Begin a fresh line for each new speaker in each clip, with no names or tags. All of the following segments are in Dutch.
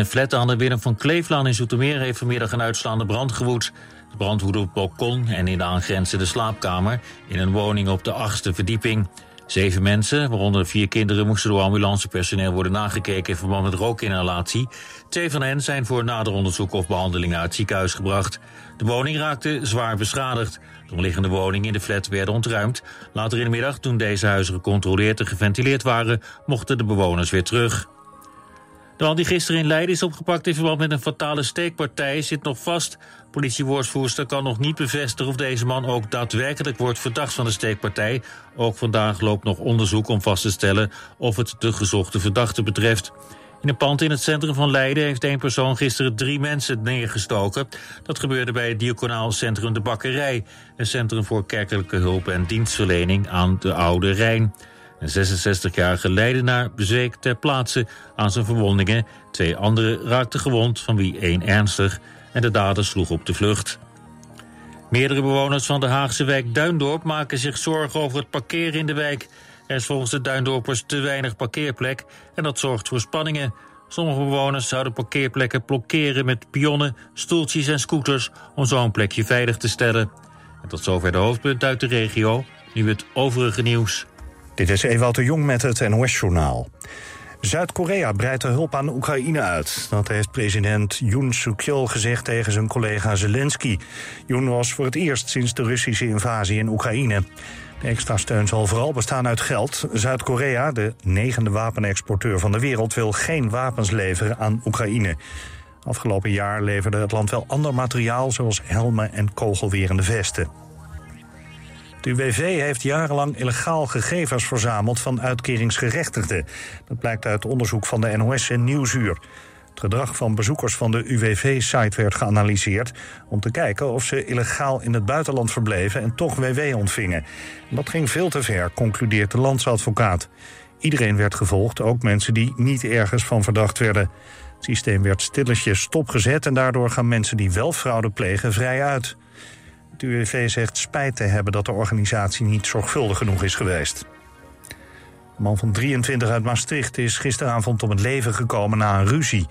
een flat aan de Willem van Kleeflaan in Zoetermeer heeft vanmiddag een uitslaande brand gewoed. De brand woedde op het balkon en in de aangrenzende slaapkamer in een woning op de achtste verdieping. Zeven mensen, waaronder vier kinderen, moesten door ambulancepersoneel worden nagekeken in verband met rookinhalatie. Twee van hen zijn voor nader onderzoek of behandeling naar het ziekenhuis gebracht. De woning raakte zwaar beschadigd. De omliggende woningen in de flat werden ontruimd. Later in de middag, toen deze huizen gecontroleerd en geventileerd waren, mochten de bewoners weer terug. De man die gisteren in Leiden is opgepakt in verband met een fatale steekpartij zit nog vast. Politiewoordvoerster kan nog niet bevestigen of deze man ook daadwerkelijk wordt verdacht van de steekpartij. Ook vandaag loopt nog onderzoek om vast te stellen of het de gezochte verdachte betreft. In een pand in het centrum van Leiden heeft één persoon gisteren drie mensen neergestoken. Dat gebeurde bij het Diaconaal Centrum De Bakkerij, een centrum voor kerkelijke hulp en dienstverlening aan de Oude Rijn. Een 66-jarige Leidenaar bezweek ter plaatse aan zijn verwondingen. Twee anderen raakten gewond, van wie één ernstig. En de dader sloeg op de vlucht. Meerdere bewoners van de Haagse wijk Duindorp maken zich zorgen over het parkeren in de wijk. Er is volgens de Duindorpers te weinig parkeerplek en dat zorgt voor spanningen. Sommige bewoners zouden parkeerplekken blokkeren met pionnen, stoeltjes en scooters om zo een plekje veilig te stellen. En tot zover de hoofdpunt uit de regio. Nu het overige nieuws.
Dit is Ewout de Jong met het NOS-journaal. Zuid-Korea breidt de hulp aan Oekraïne uit. Dat heeft president Yoon Suk-yeol gezegd tegen zijn collega Zelensky. Yoon was voor het eerst sinds de Russische invasie in Oekraïne. De extra steun zal vooral bestaan uit geld. Zuid-Korea, de negende wapenexporteur van de wereld... wil geen wapens leveren aan Oekraïne. Afgelopen jaar leverde het land wel ander materiaal... zoals helmen en kogelwerende vesten. De UWV heeft jarenlang illegaal gegevens verzameld van uitkeringsgerechtigden. Dat blijkt uit onderzoek van de NOS en Nieuwsuur. Het gedrag van bezoekers van de UWV-site werd geanalyseerd... om te kijken of ze illegaal in het buitenland verbleven en toch WW ontvingen. Dat ging veel te ver, concludeert de landsadvocaat. Iedereen werd gevolgd, ook mensen die niet ergens van verdacht werden. Het systeem werd stilletjes stopgezet... en daardoor gaan mensen die wel fraude plegen vrij uit. Het UWV zegt spijt te hebben dat de organisatie niet zorgvuldig genoeg is geweest. Een man van 23 uit Maastricht is gisteravond om het leven gekomen na een ruzie.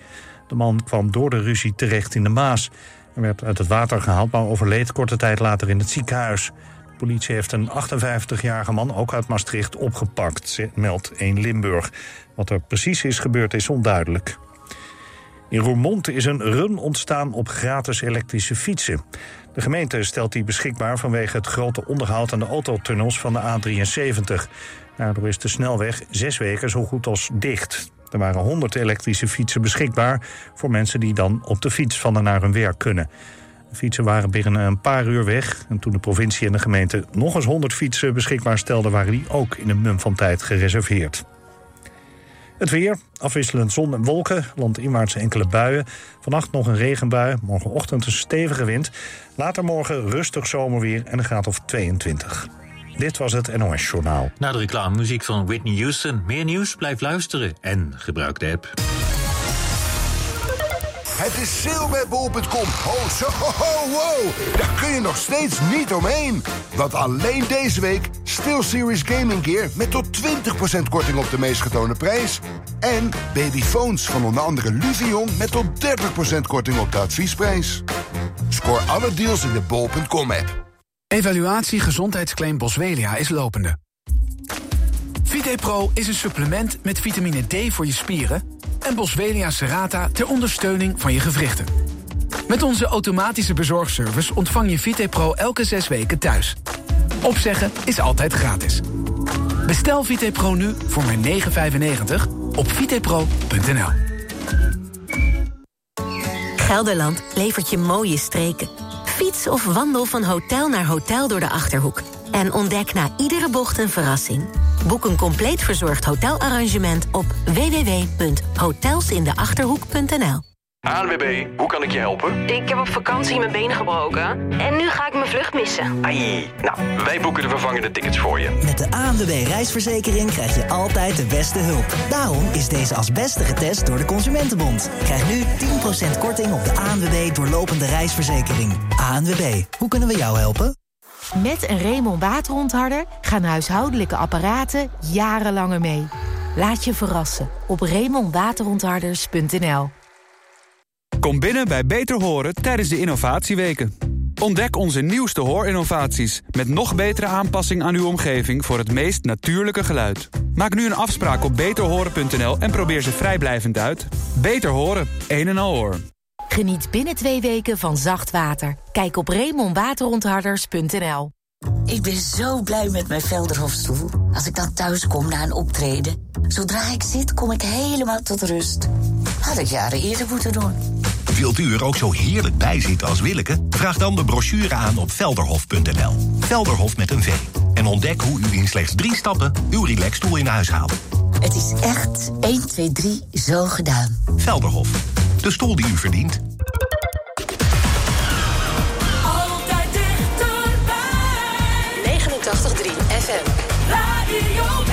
De man kwam door de ruzie terecht in de Maas. Hij werd uit het water gehaald, maar overleed korte tijd later in het ziekenhuis. De politie heeft een 58-jarige man, ook uit Maastricht, opgepakt, meldt 1 Limburg. Wat er precies is gebeurd is onduidelijk. In Roermond is een run ontstaan op gratis elektrische fietsen. De gemeente stelt die beschikbaar vanwege het grote onderhoud aan de autotunnels van de A73. Daardoor is de snelweg zes weken zo goed als dicht. Er waren 100 elektrische fietsen beschikbaar voor mensen die dan op de fiets van en naar hun werk kunnen. De fietsen waren binnen een paar uur weg. En toen de provincie en de gemeente nog eens 100 fietsen beschikbaar stelden, waren die ook in een mum van tijd gereserveerd. Het weer, afwisselend zon en wolken, landinwaarts enkele buien. Vannacht nog een regenbui, morgenochtend een stevige wind. Later morgen rustig zomerweer en een graad of 22. Dit was het NOS Journaal.
Na de reclame muziek van Whitney Houston. Meer nieuws? Blijf luisteren en gebruik de app.
Het is sale bol.com. Ho, zo, ho, wow. Daar kun je nog steeds niet omheen. Want alleen deze week SteelSeries Gaming Gear met tot 20% korting op de meest getoonde prijs. En babyphones van onder andere Luvion met tot 30% korting op de adviesprijs. Scoor alle deals in de bol.com app.
Evaluatie gezondheidsclaim Boswellia is lopende. VitePro is een supplement met vitamine D voor je spieren... en Boswellia Serrata ter ondersteuning van je gewrichten. Met onze automatische bezorgservice ontvang je VitePro elke zes weken thuis. Opzeggen is altijd gratis. Bestel VitePro nu voor maar 9,95 op vitepro.nl.
Gelderland levert je mooie streken. Fiets of wandel van hotel naar hotel door de Achterhoek. En ontdek na iedere bocht een verrassing. Boek een compleet verzorgd hotelarrangement op www.hotelsindeachterhoek.nl.
ANWB, hoe kan ik je helpen?
Ik heb op vakantie mijn benen gebroken en nu ga ik mijn vlucht missen.
Ai, nou, wij boeken de vervangende tickets voor je.
Met de ANWB reisverzekering krijg je altijd de beste hulp. Daarom is deze als beste getest door de Consumentenbond. Krijg nu 10% korting op de ANWB doorlopende reisverzekering. ANWB, hoe kunnen we jou helpen?
Met een Raymond waterontharder gaan huishoudelijke apparaten jarenlanger mee. Laat je verrassen op raymondwaterontharders.nl
Kom binnen bij Beter Horen tijdens de innovatieweken. Ontdek onze nieuwste hoorinnovaties met nog betere aanpassing aan uw omgeving voor het meest natuurlijke geluid. Maak nu een afspraak op beterhoren.nl en probeer ze vrijblijvend uit. Beter Horen, een en al hoor.
Geniet binnen twee weken van zacht water. Kijk op remonwaterontharders.nl.
Ik ben zo blij met mijn Velderhofstoel. Als ik dan thuis kom na een optreden. Zodra ik zit, kom ik helemaal tot rust. Had ik jaren eerder moeten doen.
Wilt u er ook zo heerlijk bij zitten als Willeke? Vraag dan de brochure aan op velderhof.nl. Velderhof met een V. En ontdek hoe u in slechts drie stappen uw relaxstoel in huis haalt.
Het is echt 1, 2, 3 zo gedaan.
Velderhof. De stoel die u verdient.
Altijd dichterbij.
89.3 FM.
Radio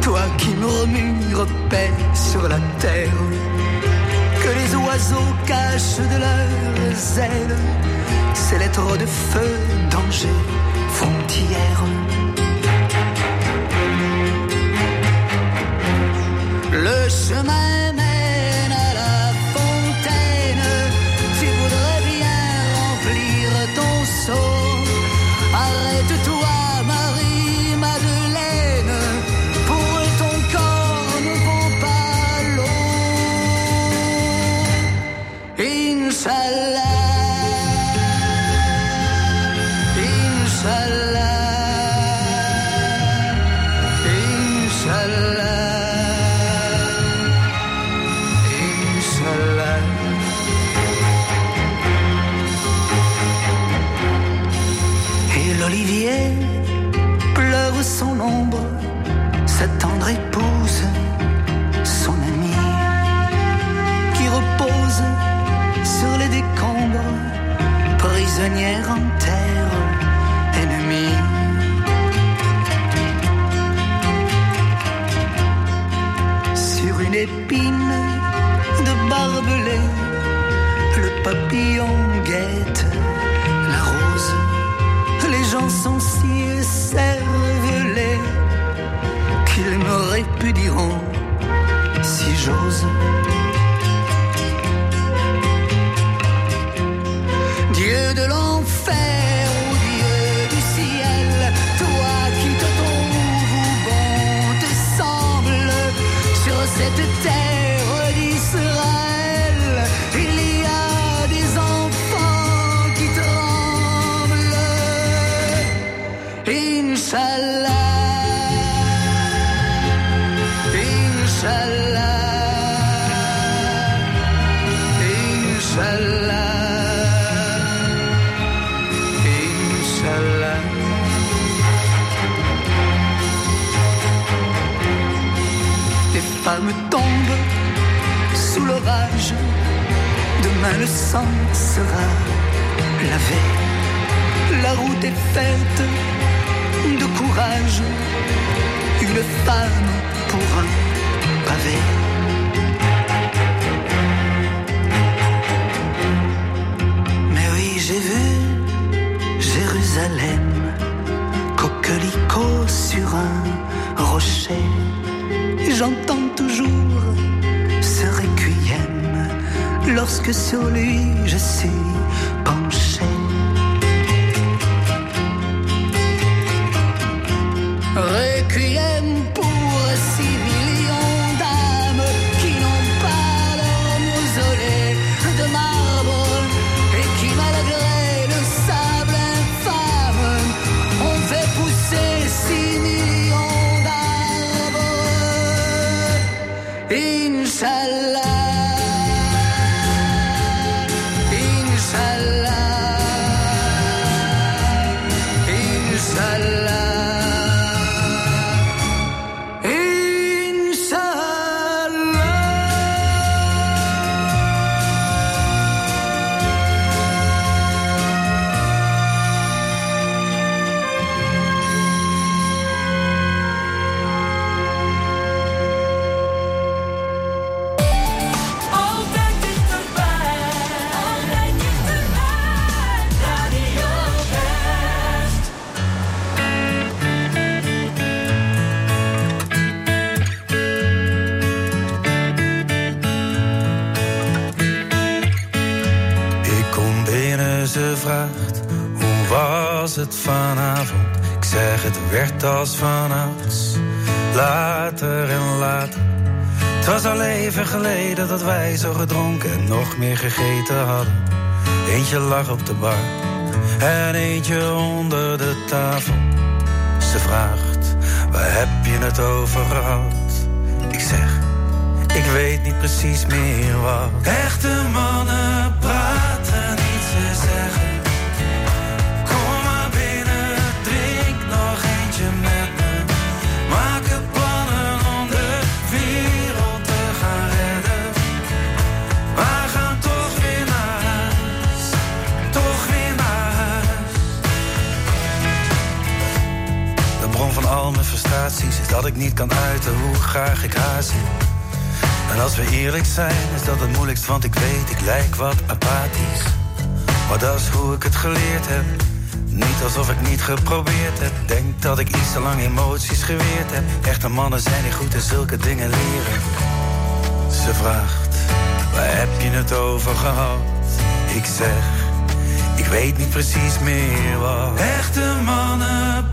toi qui me
remues, repère sur la terre, que les oiseaux cachent de leurs ailes, ces lettres de feu, danger, frontière. Le chemin lieu de l'enfer. le sang sera lavé. La route est faite de courage, une femme pour un pavé. Mais oui, j'ai vu Jérusalem, coquelicot sur un rocher. J'entends toujours lorsque sur lui je suis.
was vanouds. Later en later. Het was al even geleden dat wij zo gedronken en nog meer gegeten hadden. Eentje lag op de bar en eentje onder de tafel. Ze vraagt, waar heb je het over gehad? Ik zeg, ik weet niet precies meer wat. Echte mannen praten niet, ze zeggen. Is dat ik niet kan uiten hoe graag ik haar zie. En als we eerlijk zijn, is dat het moeilijkst, want ik weet, ik lijk wat apathisch. Maar dat is hoe ik het geleerd heb. Niet alsof ik niet geprobeerd heb. Denk dat ik iets te lang emoties geweerd heb. Echte mannen zijn niet goed in zulke dingen leren. Ze vraagt, waar heb je het over gehad? Ik zeg, ik weet niet precies meer wat. Echte mannen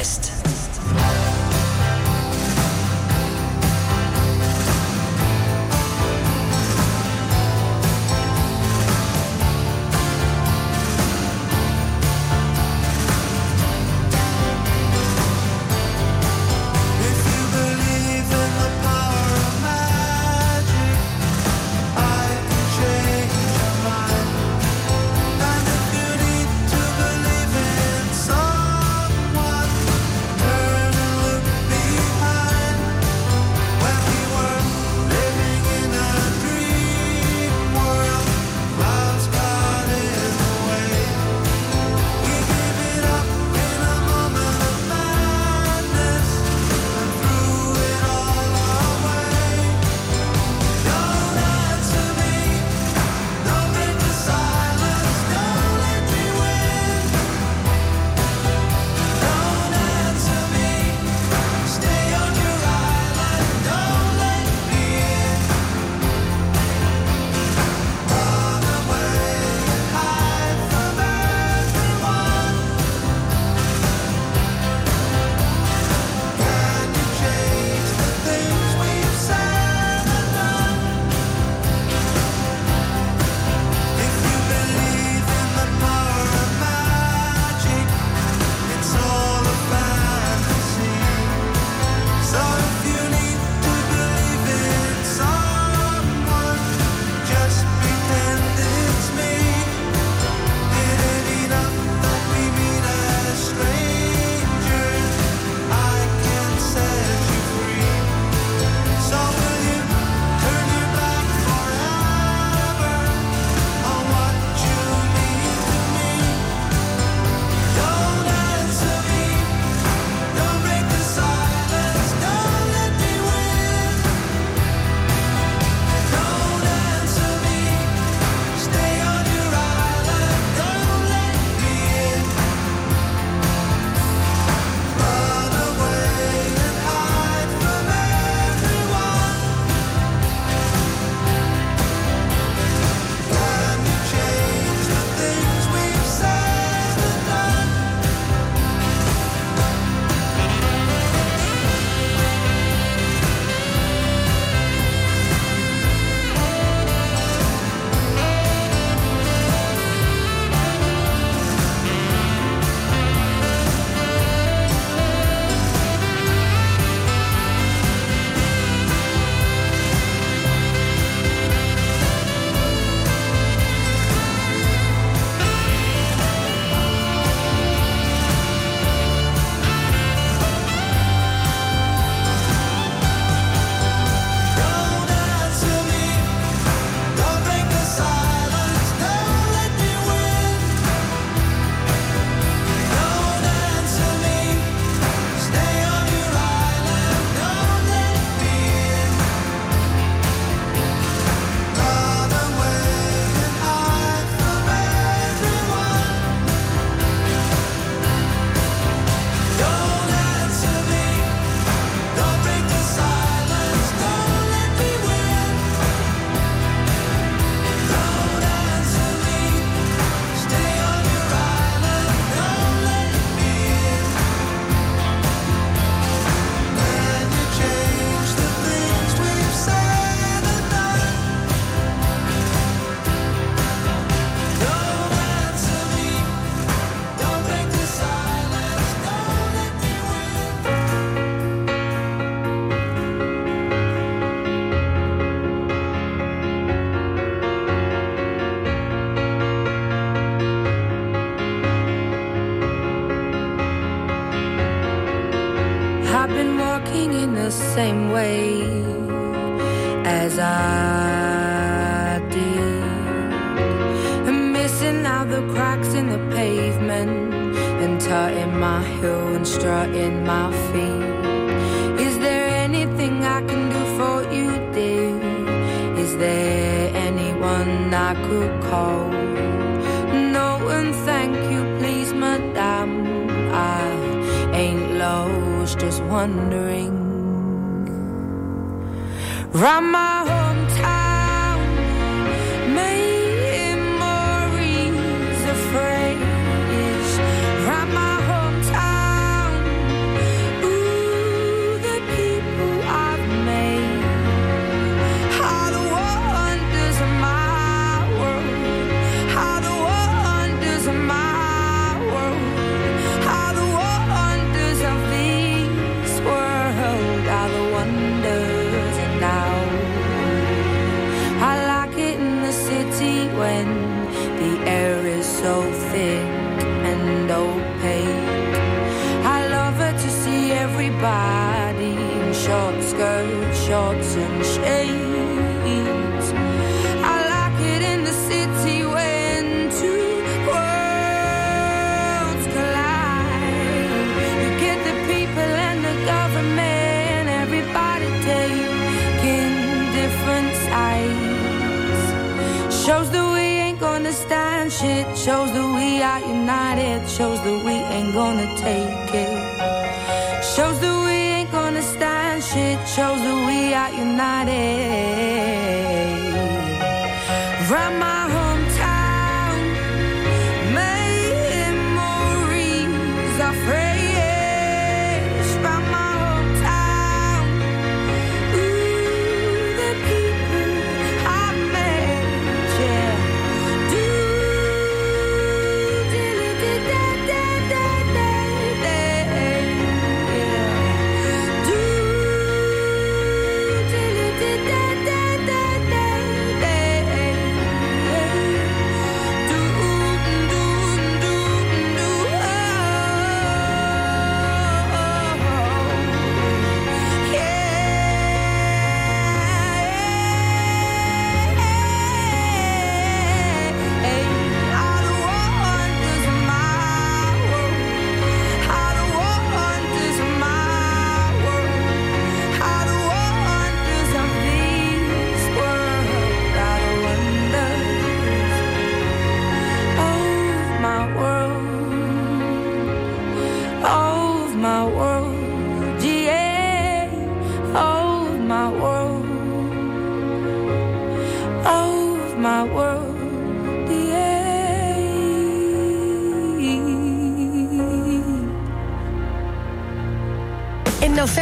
Radio
and strutting my feet. Is there anything I can do for you, dear? Is there anyone I could call? No, and thank you, please, madame. I ain't lost, just wondering. Round shows that we are united, shows that we ain't gonna take it. Shows that we ain't gonna stand shit, shows that we are united.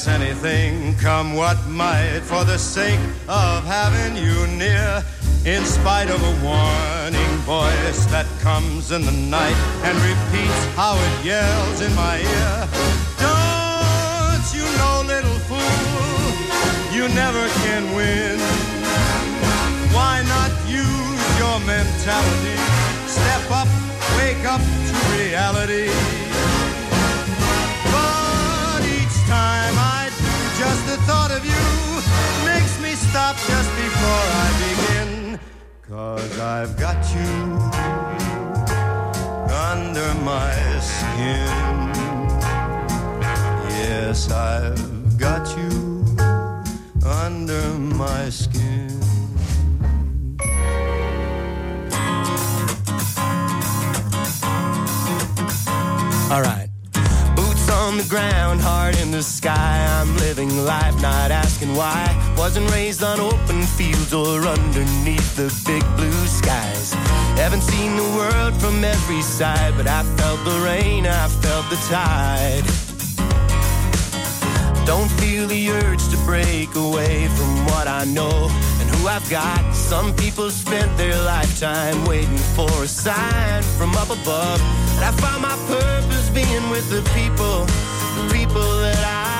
Sacrifice anything, come what might, for the sake of having you near. In spite of a warning voice that comes in the night and repeats how it yells in my ear. Don't you know, little fool, you never can win. Why not use your mentality? Step up, wake up to reality. Just the thought of you makes me stop just before I begin. Cause I've got you under my skin. Yes, I've got you under my skin.
All right. On the ground, heart in the sky. I'm living life, not asking why. Wasn't raised on open fields or underneath the big blue skies. Haven't seen the world from every side, but I felt the rain, I felt the tide. Don't feel the urge to break away from what I know I've got. Some people spent their lifetime waiting for a sign from up above. And I found my purpose being with the people, the people that I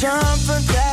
jump for that.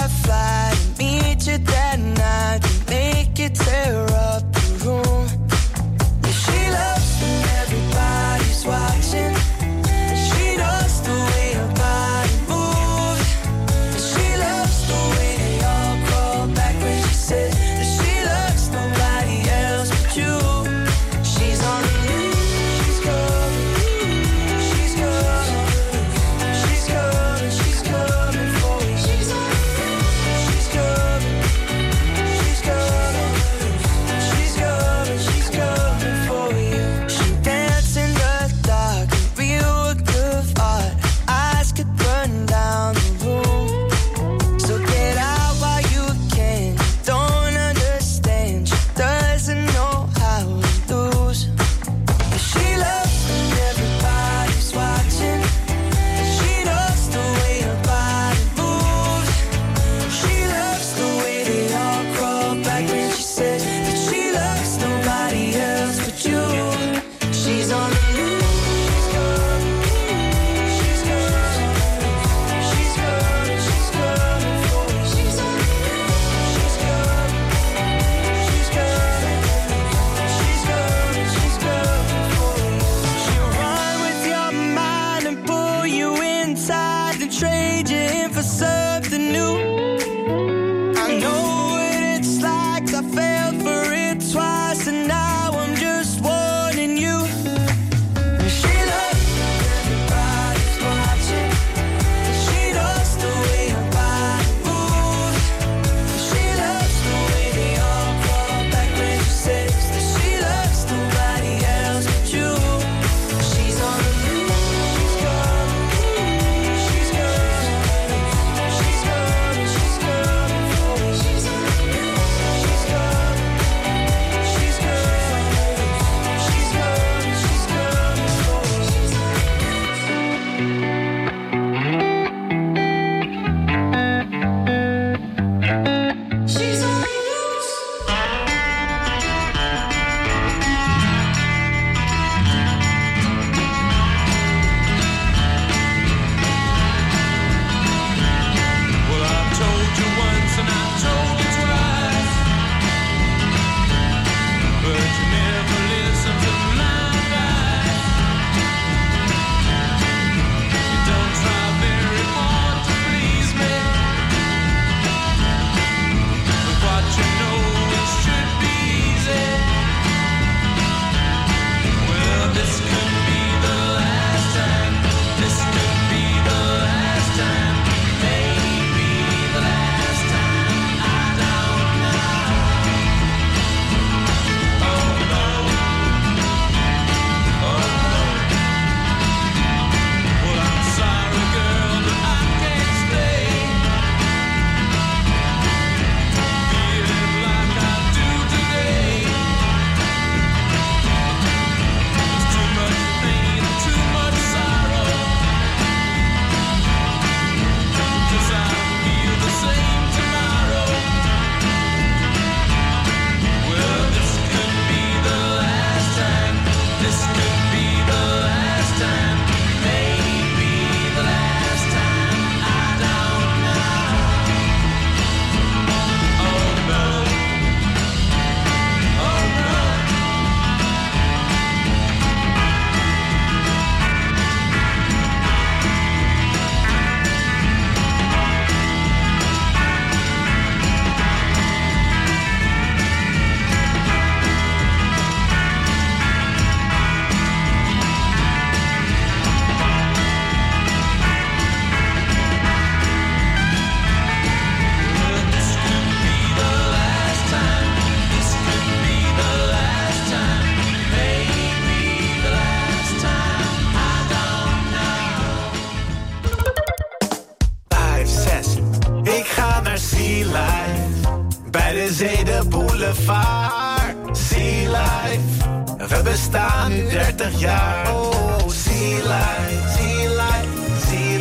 30 jaar. Oh, Sea Life, Sea Life,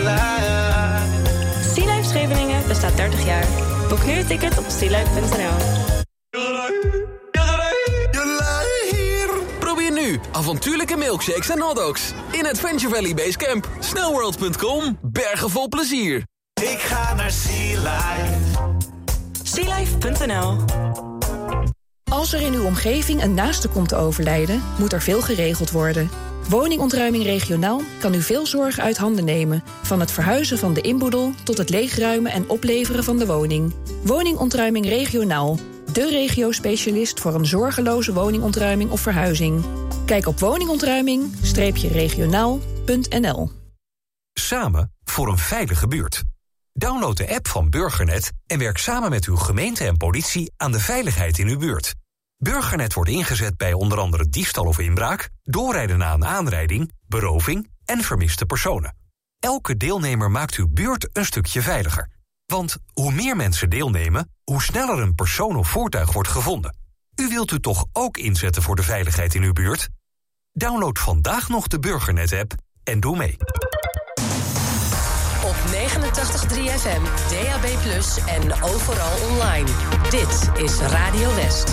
Life.
Sea Life Scheveningen bestaat 30 jaar. Boek nu een ticket op sealife.nl.
avontuurlijke milkshakes en hotdogs. In Adventure Valley Base Camp. Snelworld.com. Bergen vol plezier.
Ik ga naar Sea Life.
SeaLife.nl
als er in uw omgeving een naaste komt te overlijden, moet er veel geregeld worden. Woningontruiming regionaal kan u veel zorg uit handen nemen. Van het verhuizen van de inboedel tot het leegruimen en opleveren van de woning. Woningontruiming regionaal. De regio-specialist voor een zorgeloze woningontruiming of verhuizing. Kijk op woningontruiming-regionaal.nl
Samen voor een veilige buurt. Download de app van Burgernet en werk samen met uw gemeente en politie aan de veiligheid in uw buurt. Burgernet wordt ingezet bij onder andere diefstal of inbraak, doorrijden na een aanrijding, beroving en vermiste personen. Elke deelnemer maakt uw buurt een stukje veiliger. Want hoe meer mensen deelnemen, hoe sneller een persoon of voertuig wordt gevonden. U wilt u toch ook inzetten voor de veiligheid in uw buurt? Download vandaag nog de Burgernet-app en doe mee.
Op 89.3 FM, DAB+, en overal online. Dit is Radio West.